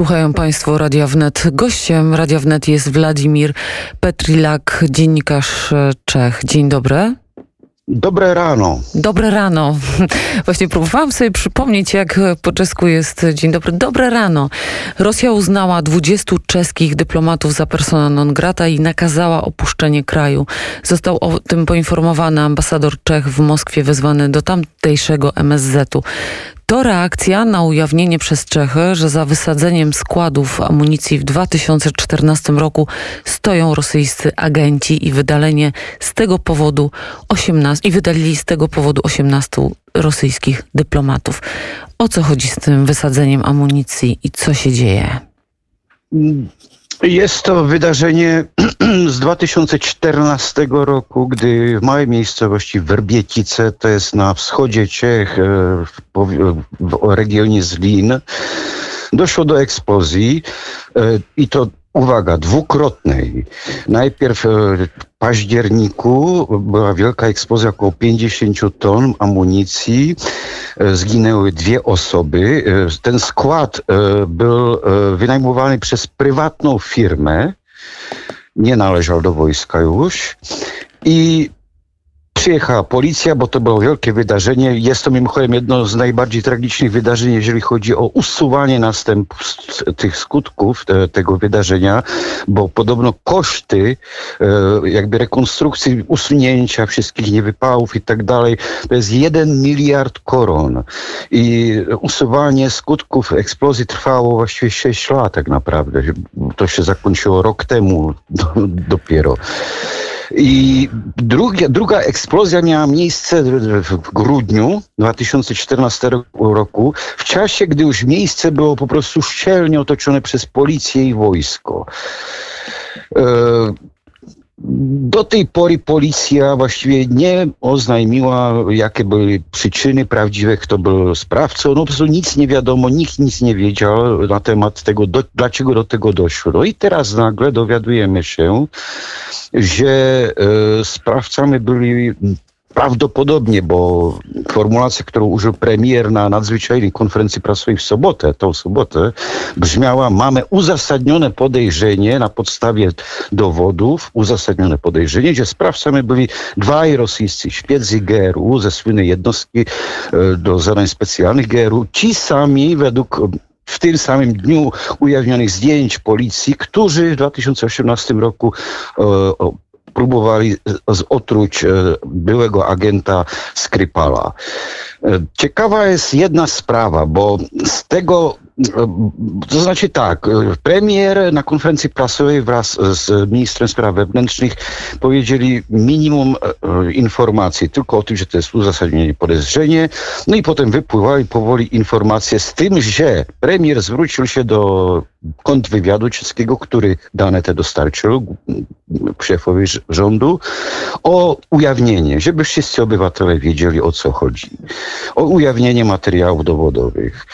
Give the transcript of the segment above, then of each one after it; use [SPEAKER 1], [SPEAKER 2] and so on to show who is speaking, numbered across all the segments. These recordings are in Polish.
[SPEAKER 1] Słuchają Państwo Radia Wnet. Gościem Radia Wnet jest Władimir Petrilak, dziennikarz Czech. Dzień dobry.
[SPEAKER 2] Dobre rano.
[SPEAKER 1] Dobre rano. Właśnie próbowałam sobie przypomnieć, jak po czesku jest dzień dobry. Dobre rano. Rosja uznała 20 czeskich dyplomatów za persona non grata i nakazała opuszczenie kraju. Został o tym poinformowany ambasador Czech w Moskwie wezwany do tamtejszego MSZ-u. To reakcja na ujawnienie przez Czechy, że za wysadzeniem składów amunicji w 2014 roku stoją rosyjscy agenci i wydalenie z tego powodu 18 i wydalili z tego powodu 18 rosyjskich dyplomatów. O co chodzi z tym wysadzeniem amunicji i co się dzieje?
[SPEAKER 2] Jest to wydarzenie z 2014 roku, gdy w małej miejscowości Werbiecice, to jest na wschodzie Czech, e, w, w regionie Zlin, doszło do eksplozji e, i to uwaga, dwukrotnej. Najpierw e, w październiku była wielka eksplozja, około 50 ton amunicji. E, zginęły dwie osoby. E, ten skład był wynajmowany przez prywatną firmę. Nie należał do wojska już. I Przyjechała policja, bo to było wielkie wydarzenie. Jest to mimochodem jedno z najbardziej tragicznych wydarzeń, jeżeli chodzi o usuwanie następstw tych skutków te, tego wydarzenia, bo podobno koszty e, jakby rekonstrukcji, usunięcia wszystkich niewypałów i tak dalej, to jest jeden miliard koron. I usuwanie skutków eksplozji trwało właściwie 6 lat tak naprawdę. To się zakończyło rok temu dopiero. I druga, druga eksplozja miała miejsce w grudniu 2014 roku, w czasie, gdy już miejsce było po prostu szczelnie otoczone przez policję i wojsko. E, do tej pory policja właściwie nie oznajmiła, jakie były przyczyny prawdziwe, kto był sprawcą. No po prostu nic nie wiadomo, nikt nic nie wiedział na temat tego, do, dlaczego do tego doszło. No i teraz nagle dowiadujemy się, że e, sprawcami byli Prawdopodobnie, bo formulacja, którą użył premier na nadzwyczajnej konferencji prasowej w sobotę, tą sobotę, brzmiała: Mamy uzasadnione podejrzenie na podstawie dowodów, uzasadnione podejrzenie, że sprawcami byli dwaj rosyjscy szpiedzy GRU ze słynnej jednostki e, do zadań specjalnych GRU, ci sami według w tym samym dniu ujawnionych zdjęć policji, którzy w 2018 roku e, próbowali otruć e, byłego agenta Skrypala. E, ciekawa jest jedna sprawa, bo z tego to znaczy tak, premier na konferencji prasowej wraz z ministrem spraw wewnętrznych powiedzieli minimum e, informacji tylko o tym, że to jest uzasadnienie podejrzenie, no i potem wypływały powoli informacje z tym, że premier zwrócił się do kontrwywiadu czeskiego, który dane te dostarczył szefowi rządu, o ujawnienie, żeby wszyscy obywatele wiedzieli o co chodzi. O ujawnienie materiałów dowodowych.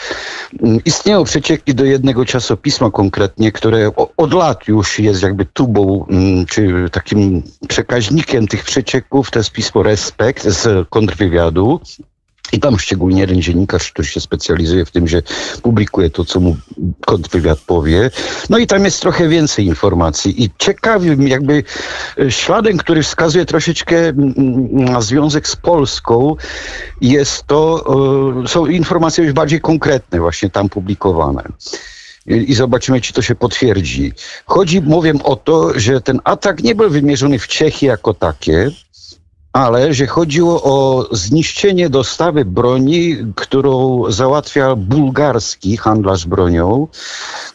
[SPEAKER 2] Istnieją przecieki do jednego czasopisma konkretnie, które od lat już jest jakby tubą, mm, czy takim przekaźnikiem tych przecieków, to jest pismo Respekt z kontrwywiadu. I tam szczególnie jeden dziennikarz, który się specjalizuje w tym, że publikuje to, co mu kontrwywiad powie. No i tam jest trochę więcej informacji. I ciekawym jakby e, śladem, który wskazuje troszeczkę na związek z Polską, jest to, e, są informacje już bardziej konkretne właśnie tam publikowane i zobaczymy, czy to się potwierdzi. Chodzi, mówię o to, że ten atak nie był wymierzony w Czechy jako takie, ale że chodziło o zniszczenie dostawy broni, którą załatwia bułgarski handlarz bronią,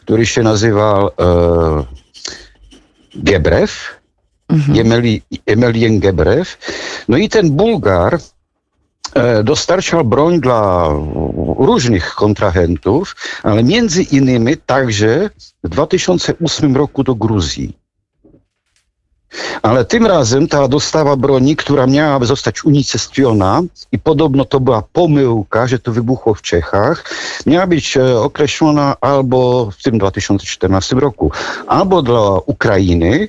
[SPEAKER 2] który się nazywa e, Gebrew, mhm. Emelien Gebrew. No i ten Bułgar e, dostarczał broń dla różnych kontrahentów, ale między innymi także w 2008 roku do Gruzji. Ale tym razem ta dostawa broni, która miała zostać unicestwiona i podobno to była pomyłka, że to wybuchło w Czechach, miała być e, określona albo w tym 2014 roku, albo dla Ukrainy,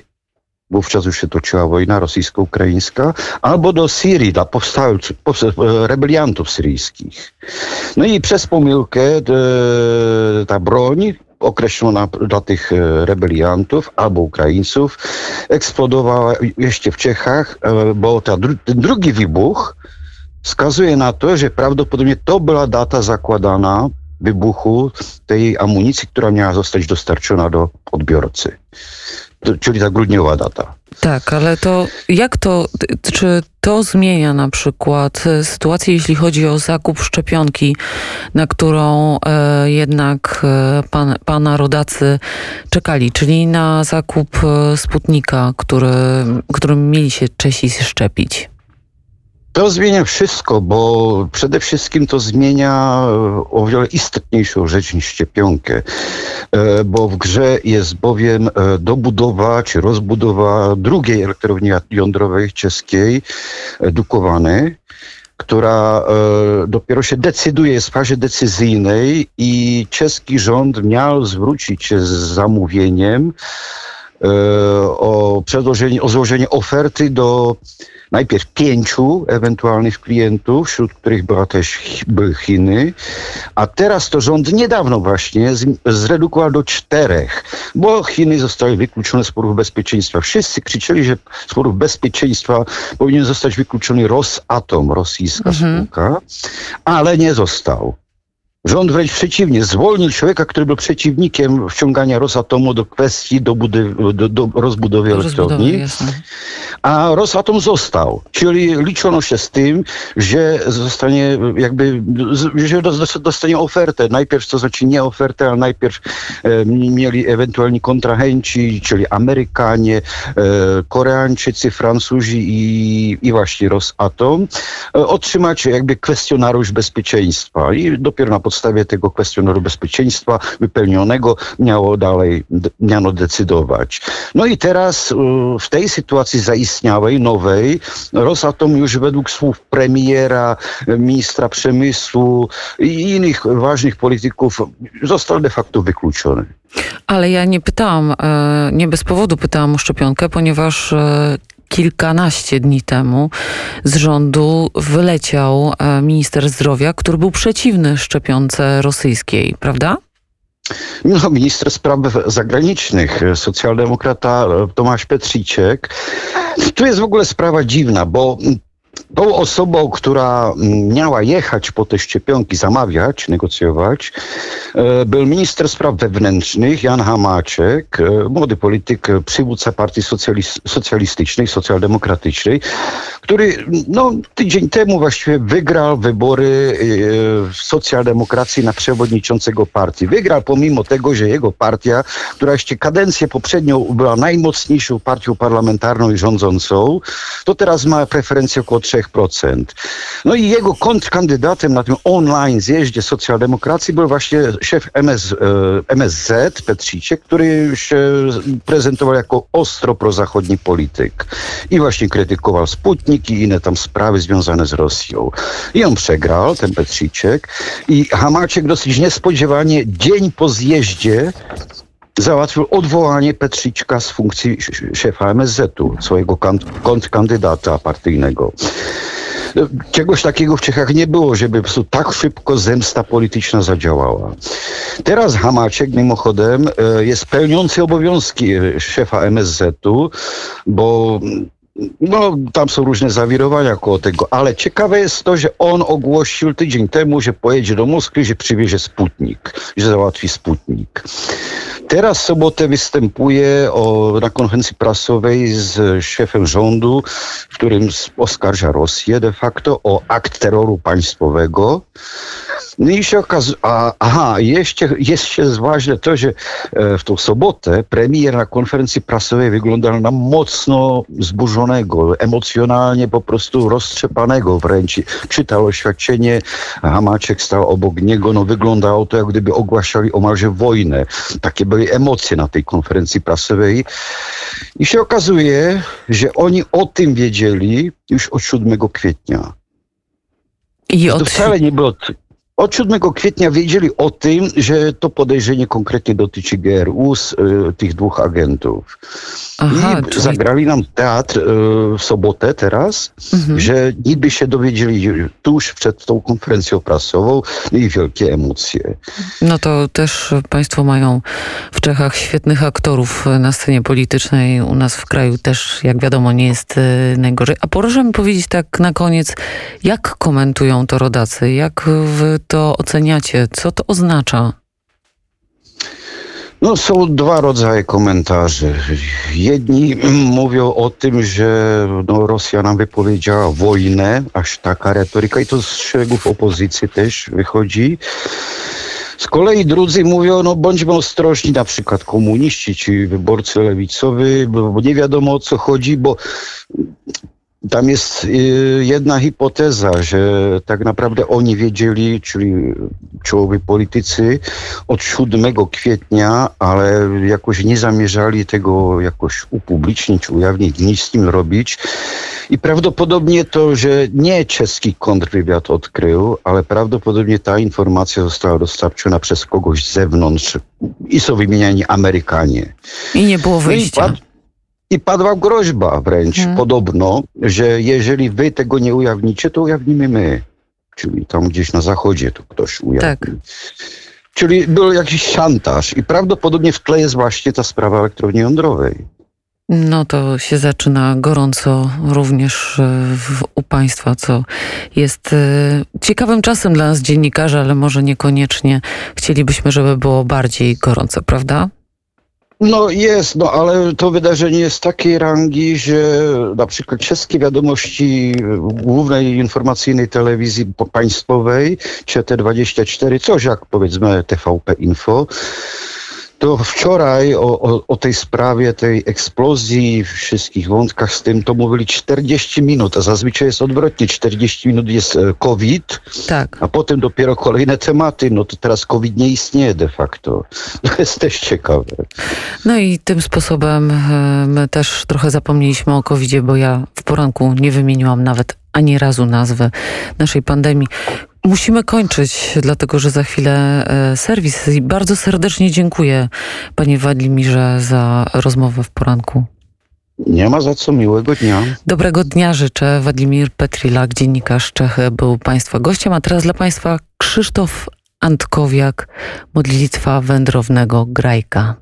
[SPEAKER 2] wówczas już się toczyła wojna rosyjsko-ukraińska, albo do Syrii, dla powstałych, e, rebeliantów syryjskich. No i przez pomyłkę e, ta broń określona dla tych e, rebeliantów albo Ukraińców eksplodowała jeszcze w Czechach, e, bo ta, ten drugi wybuch wskazuje na to, że prawdopodobnie to była data zakładana wybuchu tej amunicji, która miała zostać dostarczona do odbiorcy. Czyli ta grudniowa data.
[SPEAKER 1] Tak, ale to jak to, czy to zmienia na przykład e, sytuację, jeśli chodzi o zakup szczepionki, na którą e, jednak e, pan, pana rodacy czekali, czyli na zakup e, Sputnika, który, którym mieli się Czesi szczepić?
[SPEAKER 2] To zmienia wszystko, bo przede wszystkim to zmienia e, o wiele istotniejszą rzecz niż szczepionkę, e, bo w grze jest bowiem e, dobudowa czy rozbudowa drugiej elektrowni jądrowej czeskiej, Dukowane, która dopiero się decyduje, jest w fazie decyzyjnej i czeski rząd miał zwrócić się z zamówieniem o przedłożenie, o złożenie oferty do najpierw pięciu ewentualnych klientów, wśród których była też były Chiny, a teraz to rząd niedawno właśnie zredukował do czterech, bo Chiny zostały wykluczone z sporów bezpieczeństwa. Wszyscy krzyczeli, że z sporów bezpieczeństwa powinien zostać wykluczony Rosatom, rosyjska mhm. spółka, ale nie został. Rząd wręcz przeciwnie, zwolnił człowieka, który był przeciwnikiem wciągania Rosatomu do kwestii do, do, do rozbudowy elektrowni, a Rosatom został. Czyli liczono się z tym, że zostanie jakby, że dostanie ofertę. Najpierw, to znaczy nie ofertę, ale najpierw e, mieli ewentualni kontrahenci, czyli Amerykanie, e, Koreańczycy, Francuzi i, i właśnie Rosatom, e, otrzymać jakby kwestionariusz bezpieczeństwa i dopiero na podstawie podstawie tego kwestionariusza bezpieczeństwa wypełnionego miało dalej, miano decydować. No i teraz y, w tej sytuacji zaistniałej, nowej, Rosatom już według słów premiera, ministra przemysłu i innych ważnych polityków został de facto wykluczony.
[SPEAKER 1] Ale ja nie pytałam, e, nie bez powodu pytałam o szczepionkę, ponieważ e, kilkanaście dni temu z rządu wyleciał e, minister zdrowia, który był przeciwny szczepionce rosyjskiej, prawda?
[SPEAKER 2] No, minister spraw zagranicznych, socjaldemokrata Tomasz Petriciek. Tu jest w ogóle sprawa dziwna, bo tą osobą, która miała jechać po te szczepionki, zamawiać, negocjować, e, był minister spraw wewnętrznych Jan Hamaczek, e, młody polityk, przywódca partii socjalistycznej, socjaldemokratycznej, który no, tydzień temu właściwie wygrał wybory e, socjaldemokracji na przewodniczącego partii. Wygrał pomimo tego, że jego partia, która jeszcze kadencję poprzednią była najmocniejszą partią parlamentarną i rządzącą, to teraz ma preferencję około 3%. No i jego kontrkandydatem na tym online zjeździe socjaldemokracji był właśnie szef MS, e, MSZ, Petriciek, który się prezentował jako ostro prozachodni polityk. I właśnie krytykował Sputnik i inne tam sprawy związane z Rosją. I on przegrał, ten Petriciek. I Hamaciek dosyć niespodziewanie dzień po zjeździe załatwił odwołanie Petryczka z funkcji szefa MSZ-u, swojego kontrkandydata partyjnego. Czegoś takiego w Czechach nie było, żeby po prostu tak szybko zemsta polityczna zadziałała. Teraz Hamaczek mimochodem e, jest pełniący obowiązki szefa MSZ-u, bo no, tam są różne zawirowania koło tego, ale ciekawe jest to, że on ogłosił tydzień temu, że pojedzie do Moskwy, że przywiezie Sputnik, że załatwi Sputnik. Teraz w sobotę występuje o, na konferencji prasowej z szefem rządu, w którym oskarża Rosję de facto o akt terroru państwowego. No i się okazuje, aha, jeszcze, jeszcze ważne to, że e, w tą sobotę premier na konferencji prasowej wyglądał na mocno zburzonego, emocjonalnie po prostu roztrzepanego wręcz. Czytał oświadczenie, Hamaczek stał obok niego, no wyglądało to jak gdyby ogłaszali omalże wojnę. Takie były emocje na tej konferencji prasowej. I się okazuje, że oni o tym wiedzieli już od 7 kwietnia. I od... To wcale nie było Od 7 kwietnia wiedzieli o tym, że to podejrzenie konkretnie dotyczy GRU, z, y, tych dwóch agentów.
[SPEAKER 1] Aha,
[SPEAKER 2] I
[SPEAKER 1] czyli...
[SPEAKER 2] zagrali nam teatr y, w sobotę teraz,
[SPEAKER 1] Mhm.
[SPEAKER 2] że niby się dowiedzieli tuż przed tą konferencją prasową no i wielkie emocje.
[SPEAKER 1] No to też państwo mają w Czechach świetnych aktorów na scenie politycznej. U nas w kraju też, jak wiadomo, nie jest e, najgorzej. A proszę mi powiedzieć tak na koniec, jak komentują to rodacy? Jak wy to oceniacie? Co to oznacza?
[SPEAKER 2] No są dwa rodzaje komentarzy. Jedni mówią o tym, że no, Rosja nam wypowiedziała wojnę, aż taka retoryka i to z szeregów opozycji też wychodzi. Z kolei drudzy mówią, no bądźmy ostrożni, na przykład komuniści czy wyborcy lewicowi, bo, nie wiadomo o co chodzi, bo tam jest y, jedna hipoteza, że tak naprawdę oni wiedzieli, czyli czołowi politycy, od 7 kwietnia, ale jakoś nie zamierzali tego jakoś upublicznić, ujawnić, nic z tym robić. I prawdopodobnie to, że nie czeski kontrwywiad odkrył, ale prawdopodobnie ta informacja została dostarczona przez kogoś z zewnątrz i są wymieniani Amerykanie.
[SPEAKER 1] I nie było
[SPEAKER 2] No
[SPEAKER 1] wyjścia.
[SPEAKER 2] I padła groźba wręcz
[SPEAKER 1] Hmm.
[SPEAKER 2] podobno, że jeżeli wy tego nie ujawnicie, to ujawnimy my. Czyli tam gdzieś na zachodzie to ktoś ujawni.
[SPEAKER 1] Tak.
[SPEAKER 2] Czyli był jakiś szantaż i prawdopodobnie w tle jest właśnie ta sprawa elektrowni jądrowej.
[SPEAKER 1] No to się zaczyna gorąco również e, w, u państwa, co jest e, ciekawym czasem dla nas dziennikarzy, ale może niekoniecznie chcielibyśmy, żeby było bardziej gorąco, prawda?
[SPEAKER 2] No jest, no ale to wydarzenie jest takiej rangi, że na przykład czeskie wiadomości głównej informacyjnej telewizji państwowej, ČT24, coś jak powiedzmy TVP Info, to wczoraj o, o, o tej sprawie, tej eksplozji, wszystkich wątkach z tym, to mówili 40 minut, a zazwyczaj jest odwrotnie, 40 minut jest e, COVID,
[SPEAKER 1] Tak.
[SPEAKER 2] a potem dopiero kolejne tematy, no to teraz COVID nie istnieje de facto. To jest też ciekawe.
[SPEAKER 1] No i tym sposobem e, my też trochę zapomnieliśmy o covid bo ja w poranku nie wymieniłam nawet ani razu nazwy naszej pandemii. Musimy kończyć, dlatego że za chwilę e, serwis. I bardzo serdecznie dziękuję panie Władimirze za rozmowę w poranku.
[SPEAKER 2] Nie ma za co miłego dnia.
[SPEAKER 1] Dobrego dnia życzę. Władimir Petrilak, dziennikarz Czechy, był Państwa gościem, a teraz dla Państwa Krzysztof Antkowiak, modlitwa wędrownego grajka.